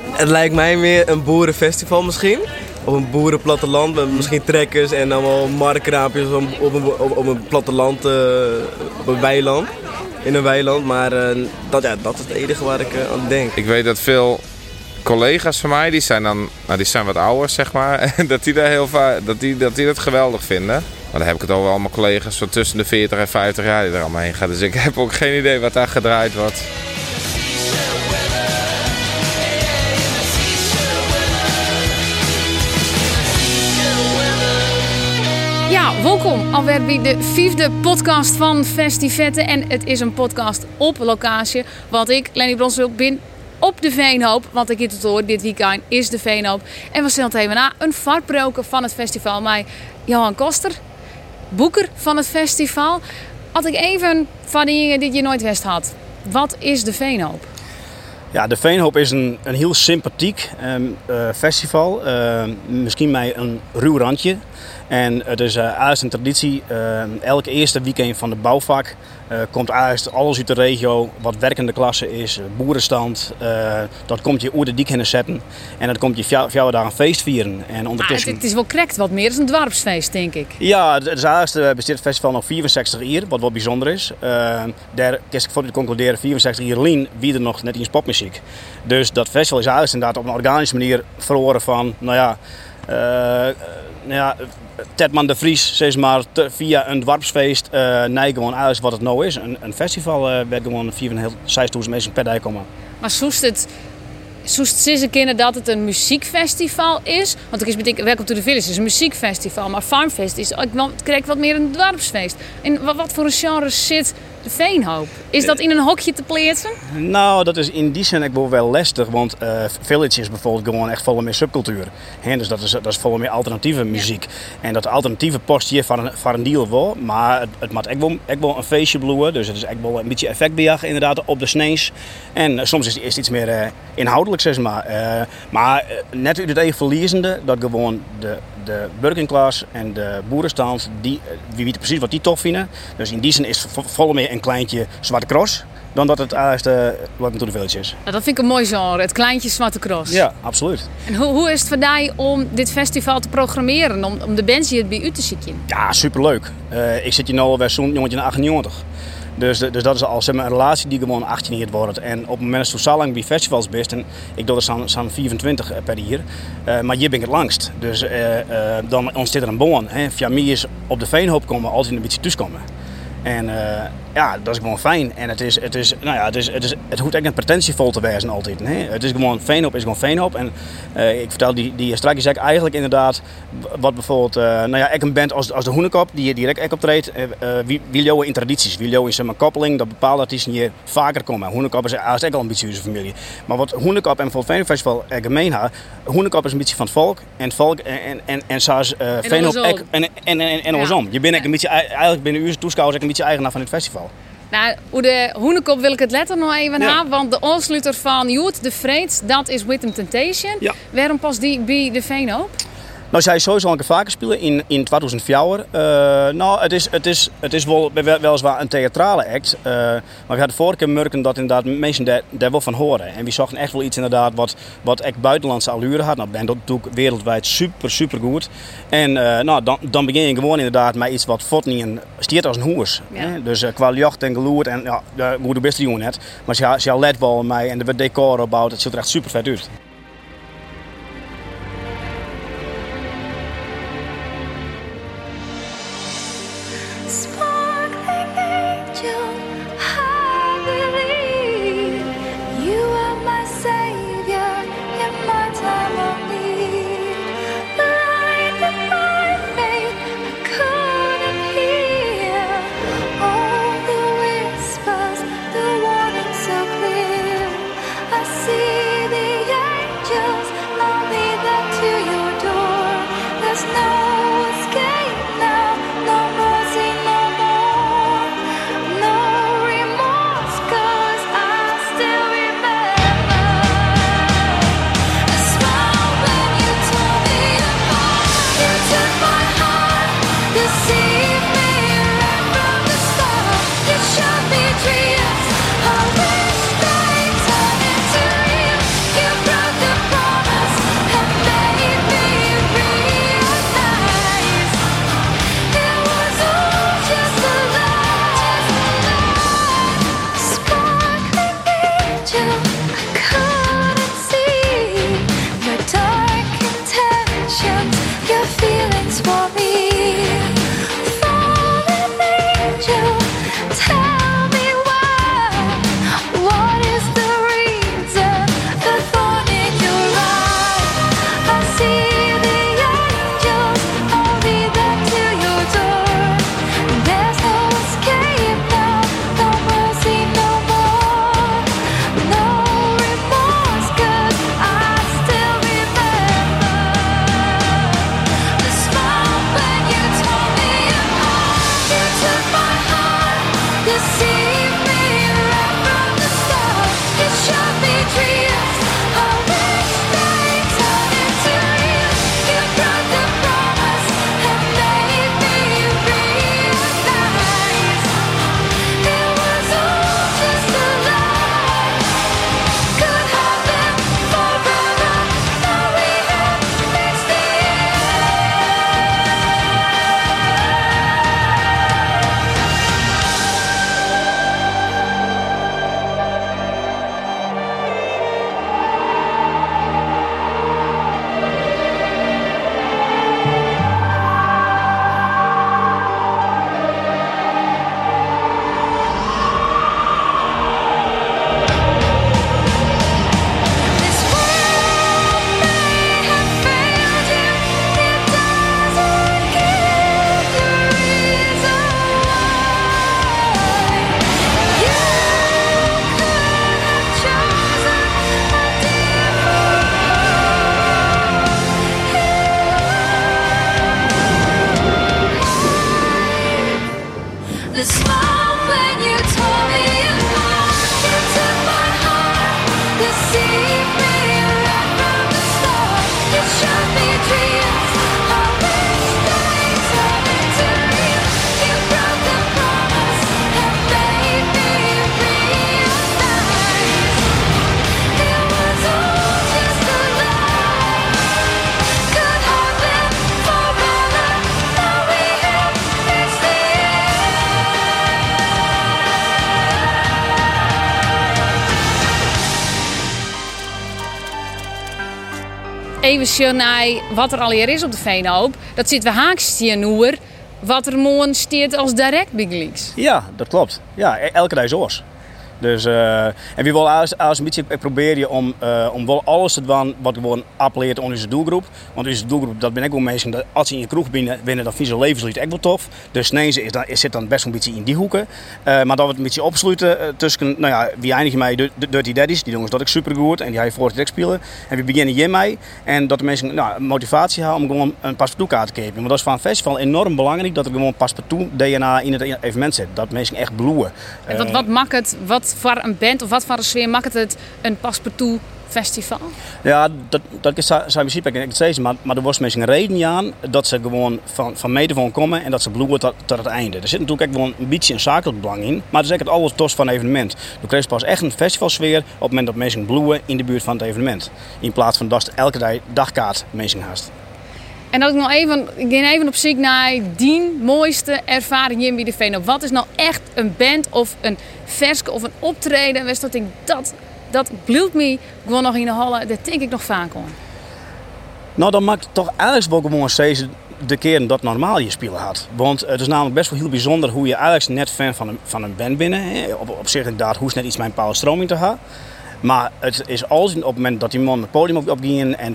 Het lijkt mij meer een boerenfestival misschien. Op een boerenplatteland met misschien trekkers en allemaal markraampjes op, op, een, op, een platteland, uh, op een weiland. In een weiland, maar uh, dat, dat is het enige waar ik uh, aan denk. Ik weet dat veel collega's van mij, die zijn dan, nou die zijn wat ouder zeg maar, dat die, heel dat, die, dat die dat geweldig vinden. Maar dan heb ik het over allemaal collega's van tussen de 40 en 50 jaar die er allemaal heen gaan. Dus ik heb ook geen idee wat daar gedraaid wordt. Welkom alweer bij de vijfde podcast van Festivetten. En het is een podcast op locatie. Wat ik, Lenny Bronswil, ben op de Veenhoop. Want ik het hoor, dit weekend is de Veenhoop. En we stellen even na een vartbroken van het festival. Mij Johan Koster, boeker van het festival. Had ik even van die dingen die je nooit wist had. Wat is de Veenhoop? Ja, de Veenhoop is een, een heel sympathiek um, uh, festival. Uh, misschien met een ruw randje. En het is uh, een traditie. Uh, elke eerste weekend van de bouwvak uh, komt eerst alles uit de regio. Wat werkende klasse is, boerenstand. dat komt je oer de dik in zetten. En dat komt je jou daar een feest vieren. En ondertussen... Ah, het, is wel correct wat meer. Het is een dwarpsfeest, denk ik. Ja, het is eerst bestaat het festival nog 64 jaar. Wat wel bijzonder is. daar kan ik voor te concluderen, 64 jaar lien wie er nog net in popmuziek. Dus dat festival is eerst inderdaad op een organische manier verloren van, nou ja... nou ja, Tedman de Vries, zeg maar, via een dwarpsfeest, uh, nee, gewoon uit wat het nou is. Een, een festival uh, werd gewoon 4.500 mensen per dag komen. Maar zoest het, zoest ze kennen dat het een muziekfestival is? Want ik is betekent, Welcome to the Village is een muziekfestival, maar Farmfest is, ik krijg wat meer een dwarpsfeest. En wat voor een genre zit de Veenhoop. Is dat in een hokje te plaatsen? Nou, dat is in die zin ik wel lastig. Want uh, Village is bijvoorbeeld gewoon echt volle meer subcultuur. He, dus dat is, dat is volle meer alternatieve muziek. En dat alternatieve postje van een, van een deal wel. Maar het, het moet echt wel, echt wel een feestje bloeien. Dus het is echt wel een beetje effectbejag inderdaad op de snees. En uh, soms is, is het iets meer uh, inhoudelijk, zeg maar. maar net uit het eigen verliezende, dat gewoon de, de working class en de boerenstand, die, wie weet precies wat die tof vinden. Dus in die zin is volle meer een kleintje Zwarte Cross dan dat het eerste Welcome to the Village is. Nou, dat vind ik een mooi genre, het kleintje Zwarte Cross. Ja, absoluut. En hoe, hoe is het voor jou om dit festival te programmeren, om, om de mensen hier bij u te zien? Ja, superleuk. Uh, ik zit hier nu alweer zo'n jongetje 98. Dus, dus dat is al zeg maar, een relatie die gewoon 18 jaar wordt. En op het moment dat je zo lang bij festivals bent, en ik doe er zo'n 24 per jaar, uh, maar hier ben ik het langst. Dus uh, dan ontstaat er een boon. Via mij is op de veenhoop komen als je een beetje tussenkomen. En ja, dat is gewoon fijn. En het, is, het, is, nou ja, het, is, het, is, het hoeft echt een pretentievol te wezen altijd. Nee? Het is gewoon Veenhoop is gewoon Veenhoop. En uh, ik vertel die, die straks zeg eigenlijk inderdaad wat bijvoorbeeld, uh, nou ja, ik een band als, als de Hoenekop, die direct ek optreedt, uh, wie, wie in tradities. Wie in maar, koppeling, dat bepaalde artiesten hier vaker komen. Hoenekop is eigenlijk al een beetje familie. Maar wat Hoenekop en Veenhoop Festival gemeen hebben, Hoenekop is een beetje van het volk. En het volk en, en, en zoals uh, en, en, en, en, en, andersom. Je bent ja. een beetje, eigenlijk binnen uw toeschouwers een beetje eigenaar van het festival. Nou, hoe de hoenekop wil ik het letter nog even ja. hebben. Want de afsluiter van Joet de Vreed, dat is With Temptation. Ja. Waarom pas die bij de Veenhoop? Nou, zij sowieso een keer vaker spelen in, in 2004. Uh, nou, het is, het is, het is wel, weliswaar een theatrale act. Uh, maar we hadden vorige keer merken dat inderdaad mensen daar, daar wel van horen. En we zochten echt wel iets inderdaad wat, wat echt buitenlandse allure had. Nou, ben dat natuurlijk wereldwijd super, super goed. En uh, nou, dan, dan begin je gewoon inderdaad met iets wat Fortningen stiert als een hoers. Ja. Dus qua jacht en geloerd en ja, hoe de beste jongen net. Maar ze, ze ledbal mij en de decor opbouwt, het ziet er echt super vet uit. Even naar wat er al hier is op de Veenhoop. Dat zit we haaks hier wat er morgen steert als direct Big Leagues. Ja, dat klopt. Ja, e- elke dag is oors. Dus, uh, en wie wil als, als een beetje proberen om, uh, om wel alles te doen wat gewoon appeleert aan onze doelgroep. Want onze doelgroep, dat ben ik wel mensen, dat als ze in je kroeg binnen, winnen dan vieze levenslied echt wel tof. Dus nee, is dan, zit dan best een beetje in die hoeken. Uh, maar dat we het een beetje opsluiten tussen, nou ja, wie eindigen mij Dirty Daddies, die jongens dat ik super goed en die hij voor het spelen. En we beginnen hier mee en dat de mensen nou, motivatie hebben om gewoon een paspartout te kopen. Want dat is voor een festival enorm belangrijk dat er gewoon paspartout DNA in het evenement zit. Dat mensen echt bloeien. En wat, wat maakt het, wat voor een band of wat voor een sfeer maakt het een paspartout festival? Ja, dat, dat is zijn principe ik steeds, maar, maar er was mensen een reden aan dat ze gewoon van, van mede van komen en dat ze bloeien tot, tot het einde. Er zit natuurlijk ook gewoon een beetje een zakelijk belang in, maar het is echt alles tos van het evenement. Je krijgt pas echt een festivalsfeer op het moment dat mensen bloeien in de buurt van het evenement. In plaats van dat elke dag dagkaart mensen haast. En dat ik nog even, ik even op zoek naar die mooiste ervaring bij de. Wat is nou echt een band of een verske of een optreden? Wist dat ik dat, dat bloedt me gewoon nog in de hallen. Dat denk ik nog vaak om. Nou, dan maakt toch eigenlijk wel steeds de keren dat normaal je spelen had. Want het is namelijk best wel heel bijzonder hoe je eigenlijk net fan van een, van een band binnen. Op, op zich inderdaad, hoe is net iets mijn Paul Stroming te gaan. Maar het is alles op het moment dat die man het podium op, opging en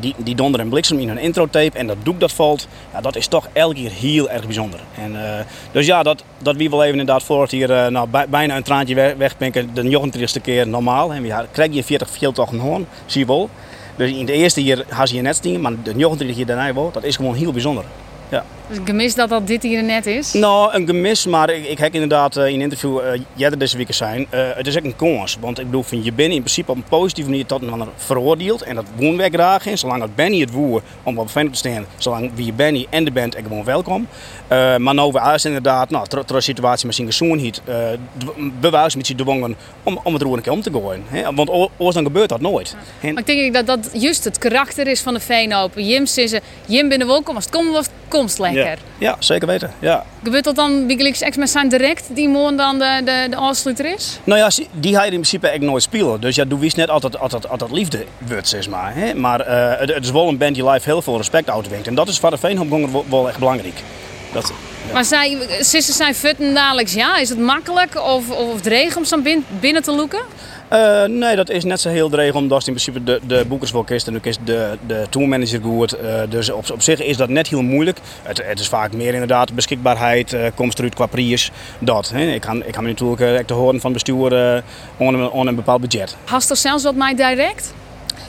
die, die, donder en bliksem in hun intro tape en dat doek dat valt, ja, dat is toch elke keer heel erg bijzonder. En, uh, dus ja, dat, dat wie wel even inderdaad voor het hier nou, bij, bijna een traantje weg, wegpinken, de 39 keer normaal. En ja, krijg je 40 veel toch een hoorn, zie je wel. Dus in de eerste hier had je net dingen, maar de 39 keer daarna wel, dat is gewoon heel bijzonder. Ja. Dus een gemis dat dat dit hier net is? Nou, een gemis, maar ik, ik heb inderdaad uh, in een interview uh, jij deze week zijn. Uh, het is ook een kans. Want ik bedoel, je bent in principe op een positieve manier tot een veroordeeld. En dat woon wij graag in. Zolang het Benny het woer om op fan te staan, zolang wie je Benny en de band ik gewoon welkom. maar nou we is inderdaad, nou, door de situatie met zijn gezoenheid, uh, bewijs met je dwongen om, om het roer een keer om te gooien. Hè? Want oors dan gebeurt dat nooit. En... Maar ik denk dat dat juist het karakter is van de Veenhopen. Jim zeggen, Jim binnen welkom, als het komt was, lekker. Ja, ja zeker weten. Ja. Gebeurt dat dan Wikileaks X met zijn direct die morgen dan de, de, de afsluiter is? Nou ja, die ga je in principe echt nooit spelen. Dus ja, doe wist net altijd, altijd, altijd liefde wordt, zeg maar. Hè? Maar uh, het, het, is wel een band die live heel veel respect uitwinkt. En dat is voor de Veenhopgonger wel, wel echt belangrijk. Dat, ja. Maar zij, zussen zijn futten dadelijk, ja, is het makkelijk of, of het regen om zo binnen te loeken? Uh, nee, dat is net zo heel dreig, omdat in principe de, de boekers en is de, de tourmanager goed. Uh, dus op, op zich is dat net heel moeilijk. Het, het is vaak meer inderdaad beschikbaarheid, uh, komst qua prijs. Dat. Hè. Ik, kan, ik kan natuurlijk te horen van bestuur onder, onder een bepaald budget. Hast er zelfs wat mij direct?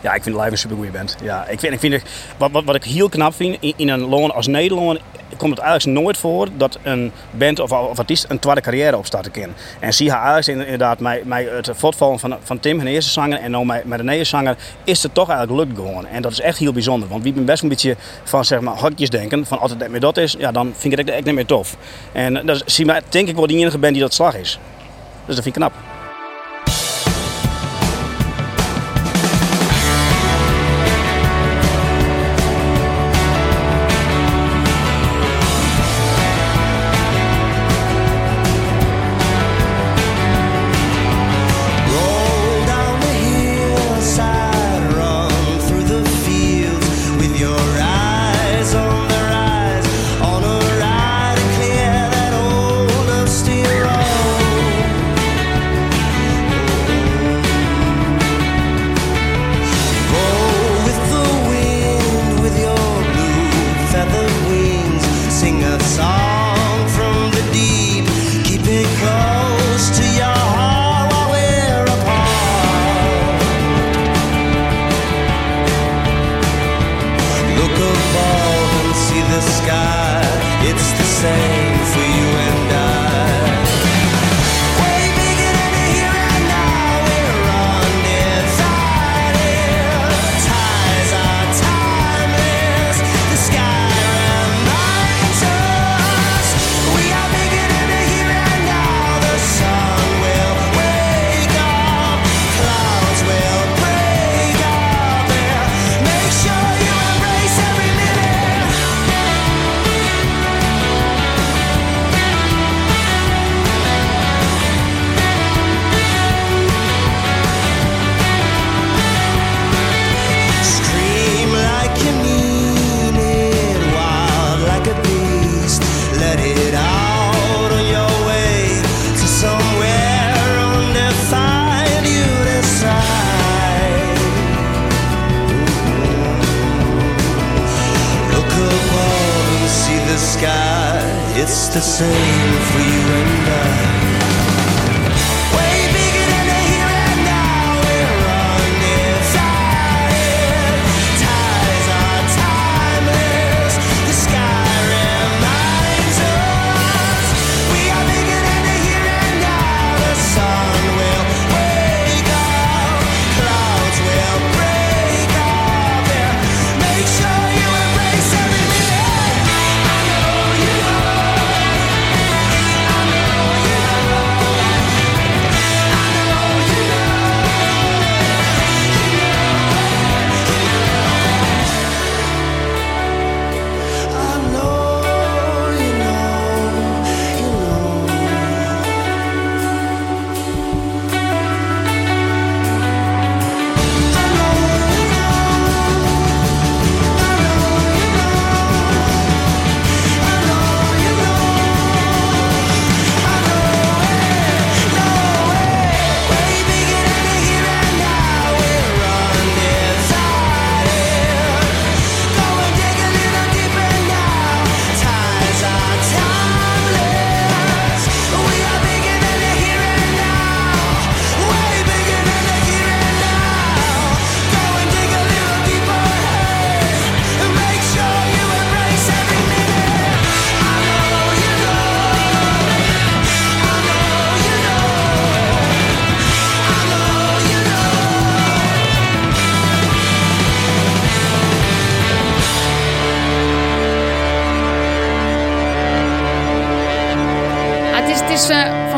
Ja, ik vind live een super goede band. Ja, ik vind, ik vind wat, wat, wat ik heel knap vind in, in een loon als Nederland komt het eigenlijk nooit voor dat een band of, of artiest een tweede carrière opstarten kan. En zie haar eigenlijk inderdaad met, met het voortvallen van, van Tim, hun eerste zanger, en nu met, de nieuwe zanger, is het toch eigenlijk lukt gewoon. En dat is echt heel bijzonder, want wie ben best een beetje van zeg maar hokjes denken, van het niet meer dat is, ja, dan vind ik het echt niet meer tof. En dat zie maar, denk ik wel de enige band die dat slag is. Dus dat vind ik knap. The same for you and I.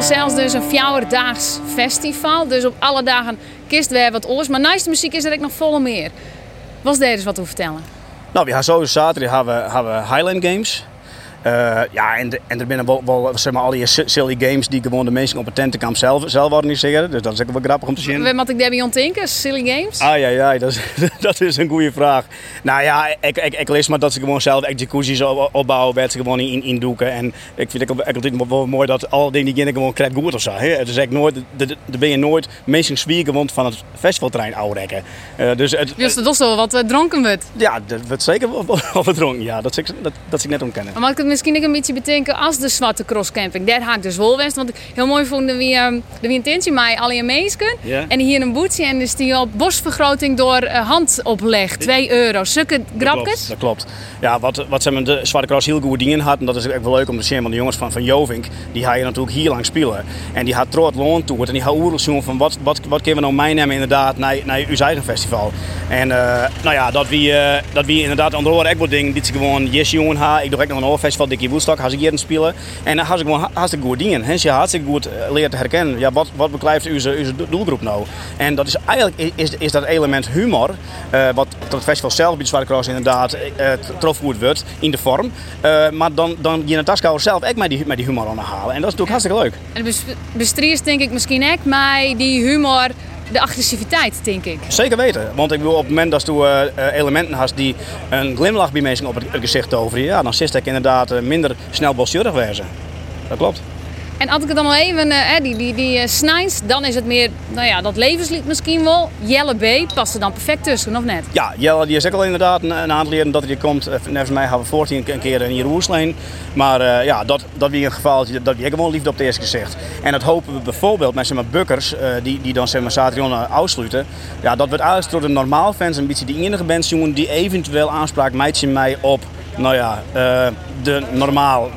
vanzelfs dus een fjouwerdaags festival. Dus op alle dagen kist weer wat oors. Maar naast muziek is er ook nog volle meer. Was eens wat te vertellen? Nou, we gaan sowieso zaterdag hebben we, hebben Highland Games. Eh, ja, en, en er binnen wel, wel zeg maar, al die si- silly games die gewoon de mensen op het tentenkamp zelf, zelf organiseren. Dus dat is ook wel grappig om te zien. Wat ik daar bij ontdenken, Silly Games. Ah ja, ja dat, is, dat is een goede vraag. Nou ja, ik, ik, ik lees maar dat ze gewoon zelf jacuzzis op- opbouwen, werd ze gewoon in, in doeken. En ik vind het ook ook altijd wel mooi dat alle dingen die gewoon krijgt goed of zo. Hè? Het is nooit, er er ben je nooit mensen want van het festivalterrein ouwrekken. Eh dus het, dat is wel wat eh, dronken wordt. ja, dat wordt zeker wel, wel, wel verdronken. Ja, dat dat, dat ik net ontkennen. Maar het misschien ook een beetje bedenken als de zwarte crosscamping? Daar haak ik dus wel west. Want ik heel mooi vond dat we, ehm, de we intentie mij alleen mensen. En hier een boetje en is die op bosvergroting door eh, handopleg. 2 euro. Zulke Dat grapjes. dat klopt. Ja, wat, wat ze met de Zwarte Cross heel goed dingen had, en dat is ook wel leuk om te zien, want de jongens van, van Jovink, die gaan je natuurlijk hier lang spelen. En die had trots loon toe en die oorlog zoeken van wat, wat, wat kunnen we nou meenemen inderdaad naar, naar uw eigen festival. En eh, nou ja, dat wie, eh, dat wie inderdaad aan de ook wat dingen, dit ze gewoon, yes jongen, ha, ik doe ook nog een ander festival, Dickie Woensdag, had ik hier spelen. En dan had ze gewoon ha- hartstikke goed dingen. En ze hartstikke goed eh, te herkennen, ja, wat, wat beklijft uw, uw doelgroep nou? En dat is eigenlijk, is, is dat element humor, eh, wat het festival zelf bij Zwarte Cross inderdaad goed wordt in de vorm. Maar dan, dan je Taskouwer zelf ook met die, met die humor aan halen. En dat is natuurlijk hartstikke leuk. En bes- bestriest denk ik misschien ook mij die humor, de agressiviteit denk ik. Zeker weten. Want ik wil op het moment dat je eh, elementen hebt die een glimlach bij mensen op het, gezicht toveren, ja, dan zit ik inderdaad eh, minder snel bosjurig wezen. Dat klopt. En als ik het dan nog even, eh, die, die, die eh, snijns, dan is het meer, nou ja, dat levenslied misschien wel. Jelle B past er dan perfect tussen, of net? Ja, Jelle die is ook al inderdaad een, aantal jaren dat hij komt. Eh, Volgens mij hebben we 14 een keer in Roersleen. Maar eh, ja, dat, dat wie een geval dat wie gewoon liefde op het eerste gezicht. En dat hopen we bijvoorbeeld met zeg Bukkers, eh, die, die dan zeg maar, zaterdag uitsluiten. Ja, dat wordt eigenlijk door de normaal fans een beetje die enige jongen die eventueel aanspraak maakt mij op. Nou ja, eh, de normaal.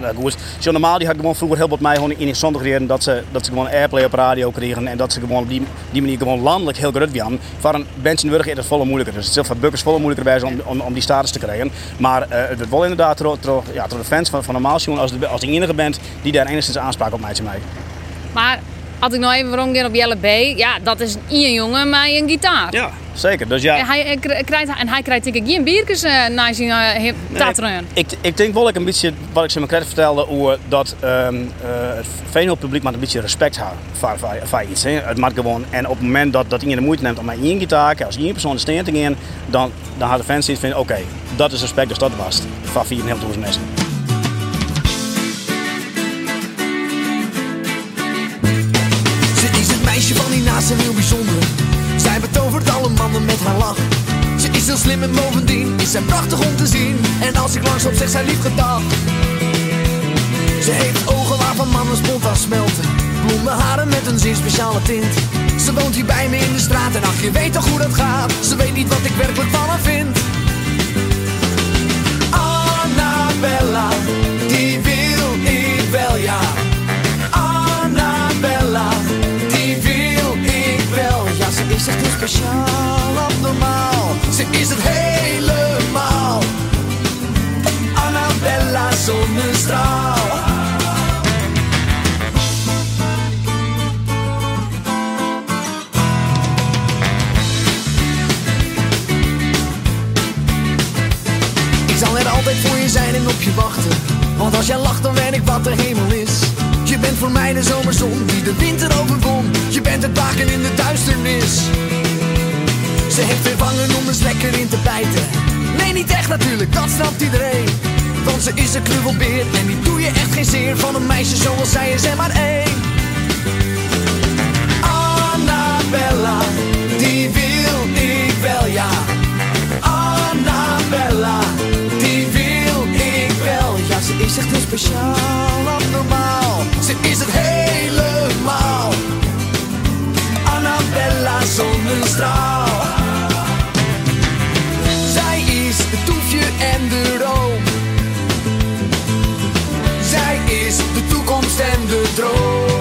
Zo normaal die had gewoon vroeger heel wat mij gewoon in zondag dat ze, dat ze gewoon airplay op radio kregen en dat ze gewoon op die, die manier gewoon landelijk heel groot waren. Voor een is het volle moeilijker. Dus het is voor Bukkers volle moeilijker bij om, om, om die status te krijgen. Maar eh, het wordt wel inderdaad door, ja, de fans van, van normaal als de, als de enige band die daar enigszins aanspraak op mij mij. Maar als ik nou even rondgaan op Jelle B, ja, dat is een jongen met een gitaar. Ja, zeker. Dus ja. En hij, eh, kri- krijgt, en hij krijgt denk ik geen biertjes uh, na zijn uh. Ik, ik denk wel ik een beetje, wat ik ze me krijg vertelde, hoe dat ehm uh, het Veenhoop publiek maar een beetje respect heeft voor, iets. Hè. Het mag gewoon, en op het moment dat, dat iemand de moeite neemt om naar één gitaar, als één persoon de steen te gaan, dan, dan de fans iets vinden, oké, dat is respect, dus dat was het. Van 4.500 mensen. Naast heel bijzonder. Zij betovert alle mannen met haar lach. Ze is heel slim en bovendien is zij prachtig om te zien. En als ik langsom zeg zij lief gedag. Ze heeft ogen waarvan mannen spontaan smelten. Blonde haren met een zeer speciale tint. Ze woont hier bij me in de straat en ach, je weet toch hoe dat gaat. Ze weet niet wat ik werkelijk van haar vind. Is het helemaal. Annabella zonnestraal. Ik zal er altijd voor je zijn en op je wachten. Want als jij lacht, dan weet ik wat de hemel is. Je bent voor mij de zomerzon die de winter overwon. Je bent het waken in de duisternis. Ze heeft weer wangen om eens lekker in te bijten. Nee, niet echt natuurlijk, dat snapt iedereen. Want ze is een knuffelbeer en die doe je echt geen zeer. Van een meisje zoals zij is er maar één. Annabella, die wil ik wel, ja. Annabella, die wil ik wel. Ja, ze is echt heel speciaal, abnormaal. Ze is het helemaal. Annabella zonnestraal. En de room. Zij is de toekomst en de droom.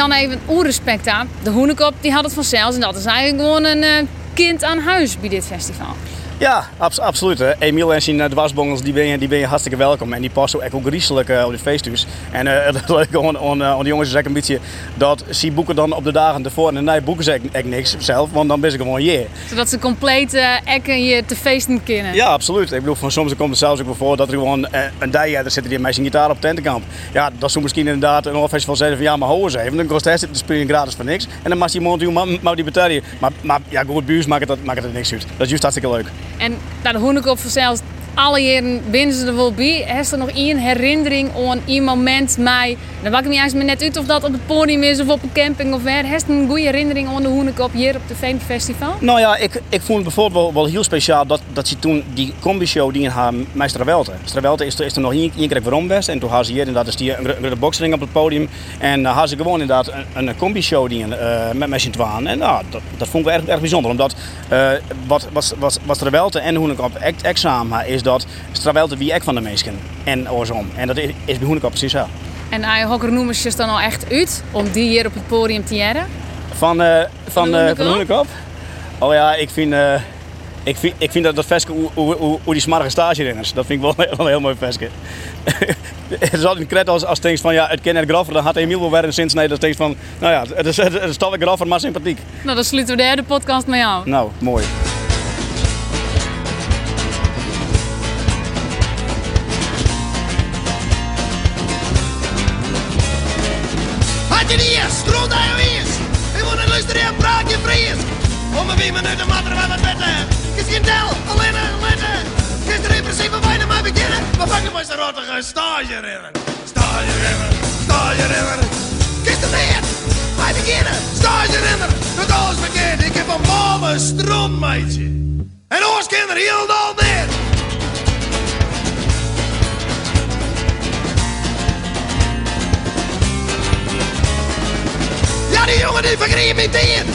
Dan even onrespect aan. De Hoenekop die had het vanzelf. En dat is eigenlijk gewoon een eh, kind aan huis bij dit festival. Ja, abs- absoluut. Hè. Emiel en zijn eh, dwarsbongels, die ben, je, die ben je hartstikke welkom. En die passen ook, ook griezelig eh, op dit feesthuis. En eh, het leuke aan, aan, aan de jongens is ook een beetje dat ze boeken dan op de dagen ervoor. En nee, boeken ze echt niks zelf, want dan ben ze gewoon je. Zodat ze compleet eh ekken je te feesten kunnen. Ja, absoluut. Ik bedoel, van soms komt het zelfs ook wel voor dat er gewoon eh, een dijjeder zit die met zijn gitaar op tentenkamp. Ja, dat zou misschien inderdaad een festival zeggen van ja, maar hou eens even. Dan kost hij de spelen gratis voor niks. En dan mag die mond maar, maar die betalen. Maar, maar ja, goed, buurs maakt het, maakt het er niks uit. Dat is juist hartstikke leuk. En naar de Hoenekop vanzelf, alle jaren binnen ze er wel. Heeft er nog één herinnering aan een moment mij? Dan maak ik me eens maar net uit of dat op het podium is of op een camping of waar. Heeft een goede herinnering aan de Hoenekop hier op de Veen Festival? Nou ja, ik, ik vond het bijvoorbeeld wel, heel speciaal dat, dat ze toen die combi-show die in haar Stravelte. Stravelte is, er- is er nog één keer waarom best. En toen had ze hier inderdaad is die een, een op het podium. En dan had ze gewoon inderdaad een, een combi-show die eh, met met z'n. En nou, dat, dat vond ik erg, erg bijzonder. Omdat eh, wat, wat, wat, wat Stravelte en Hoenekop samen hebben, is dat Stravelte wie ik van de meesten. En andersom. En dat is, is bij Hoenekop precies zo. En hij hokker noemen ze dan al echt uit om die hier op het podium te jaren? Van, eh van, de eh, van de Hoenekop? Oh ja, ik vind, eh, ik vind, ik vind dat dat veske, hoe, die smarige is, dat vind ik wel, wel een heel mooi veske. het is altijd een kret als, als het van ja, het ken het graffer, dan had Emiel wel weer een zin nee, dat denkt van, nou ja, het is, het is toch graffer, maar sympathiek. Nou, dan sluiten we de derde podcast met jou. Nou, mooi. Stroot aan je wies. Ik moet een luisteren en praat je vries. Om me wie minuten matter van het wetten. Kies geen tel, alleen een letten. Er in principe bijna maar beginnen. Maar pak hem eens een rottige stage rennen. Stage rennen, stage rennen. Kies er niet, wij beginnen. Stage rennen, dat alles verkeerd. Ik heb een malle stroom, meidje. En ons kinderen heel al. Ja, die jongen die vergreep niet in.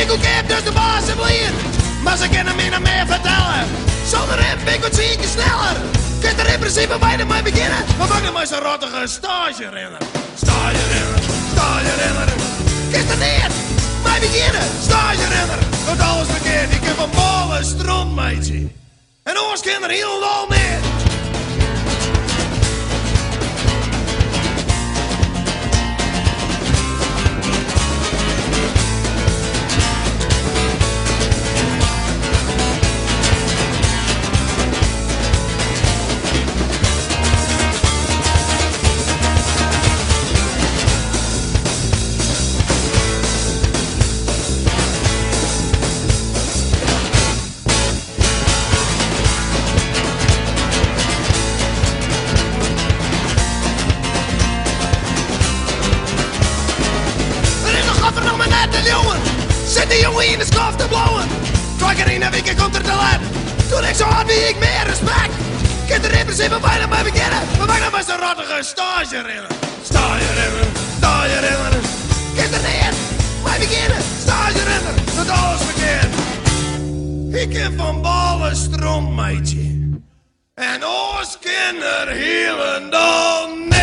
Ik ook heb dus de baas blien. Maar ze kunnen me nog meer vertellen. Zonder hem ben ik wat zietje sneller. Kunt er in principe bijna mee beginnen. Maar pak dan maar zo'n rottige stage rennen. Stage rennen, stage rennen. Kunt er niet mee beginnen. Stage rennen. Dat alles verkeerd. Ik heb een ballen ballen strontmeidje. En ons kan er helemaal meer. Wie ik meer respect. Kind er in principe bijna bij beginnen. Maar bijna was een rottige stage rennen. Stage rennen, stage rennen. Kind er neer, bij beginnen. Stage rennen, dat alles verkeerd. Ik heb van ballen stront, meidje. En ons kinder heel een dag.